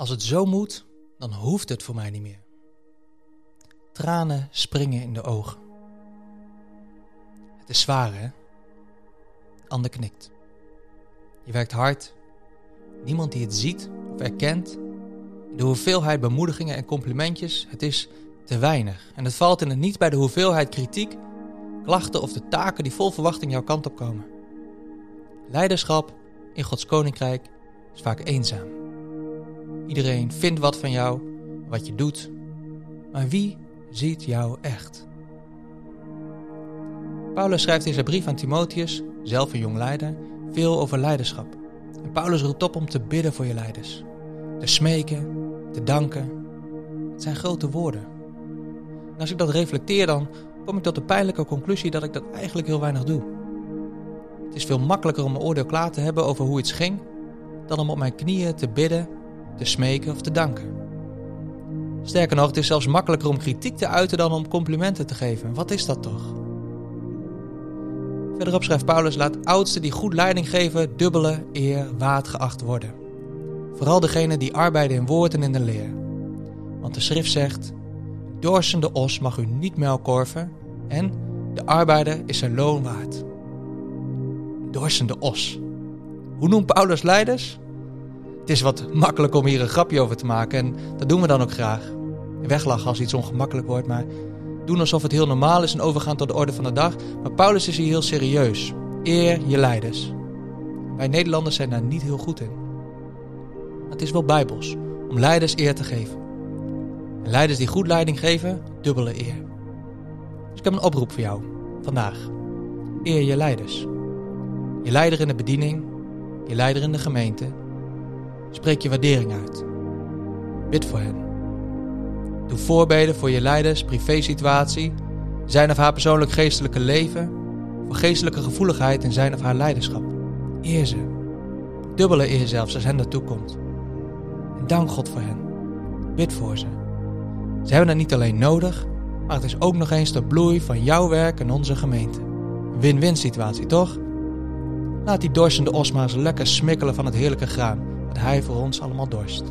Als het zo moet, dan hoeft het voor mij niet meer. Tranen springen in de ogen. Het is zwaar, hè? Ander knikt. Je werkt hard. Niemand die het ziet of erkent. De hoeveelheid bemoedigingen en complimentjes, het is te weinig. En het valt in het niet bij de hoeveelheid kritiek, klachten of de taken die vol verwachting jouw kant op komen. Leiderschap in Gods koninkrijk is vaak eenzaam. Iedereen vindt wat van jou, wat je doet. Maar wie ziet jou echt? Paulus schrijft in zijn brief aan Timotheus, zelf een jong leider, veel over leiderschap. En Paulus roept op om te bidden voor je leiders. Te smeken, te danken. Het zijn grote woorden. En als ik dat reflecteer, dan kom ik tot de pijnlijke conclusie dat ik dat eigenlijk heel weinig doe. Het is veel makkelijker om een oordeel klaar te hebben over hoe iets ging, dan om op mijn knieën te bidden, te smeken of te danken. Sterker nog, het is zelfs makkelijker om kritiek te uiten dan om complimenten te geven. Wat is dat toch? Verderop schrijft Paulus: Laat oudsten die goed leiding geven, dubbele eer waard geacht worden. Vooral degenen die arbeiden in woord en in de leer. Want de schrift zegt: Dorsende os mag u niet melkorven, en de arbeider is zijn loon waard. Dorsende os. Hoe noemt Paulus leiders? Het is wat makkelijk om hier een grapje over te maken en dat doen we dan ook graag. Weglachen als iets ongemakkelijk wordt, maar doen alsof het heel normaal is en overgaan tot de orde van de dag. Maar Paulus is hier heel serieus. Eer je leiders. Wij Nederlanders zijn daar niet heel goed in. Het is wel bijbels om leiders eer te geven. En leiders die goed leiding geven, dubbele eer. Dus ik heb een oproep voor jou vandaag. Eer je leiders. Je leider in de bediening, je leider in de gemeente. Spreek je waardering uit. Bid voor hen. Doe voorbeden voor je leiders, privésituatie, zijn of haar persoonlijk geestelijke leven, voor geestelijke gevoeligheid in zijn of haar leiderschap. Eer ze. Dubbele eer zelfs als hen dat toekomt. En dank God voor hen. Bid voor ze. Ze hebben het niet alleen nodig, maar het is ook nog eens de bloei van jouw werk en onze gemeente. Win-win situatie, toch? Laat die dorsende os maar eens lekker smikkelen van het heerlijke graan, wat hij voor ons allemaal dorst.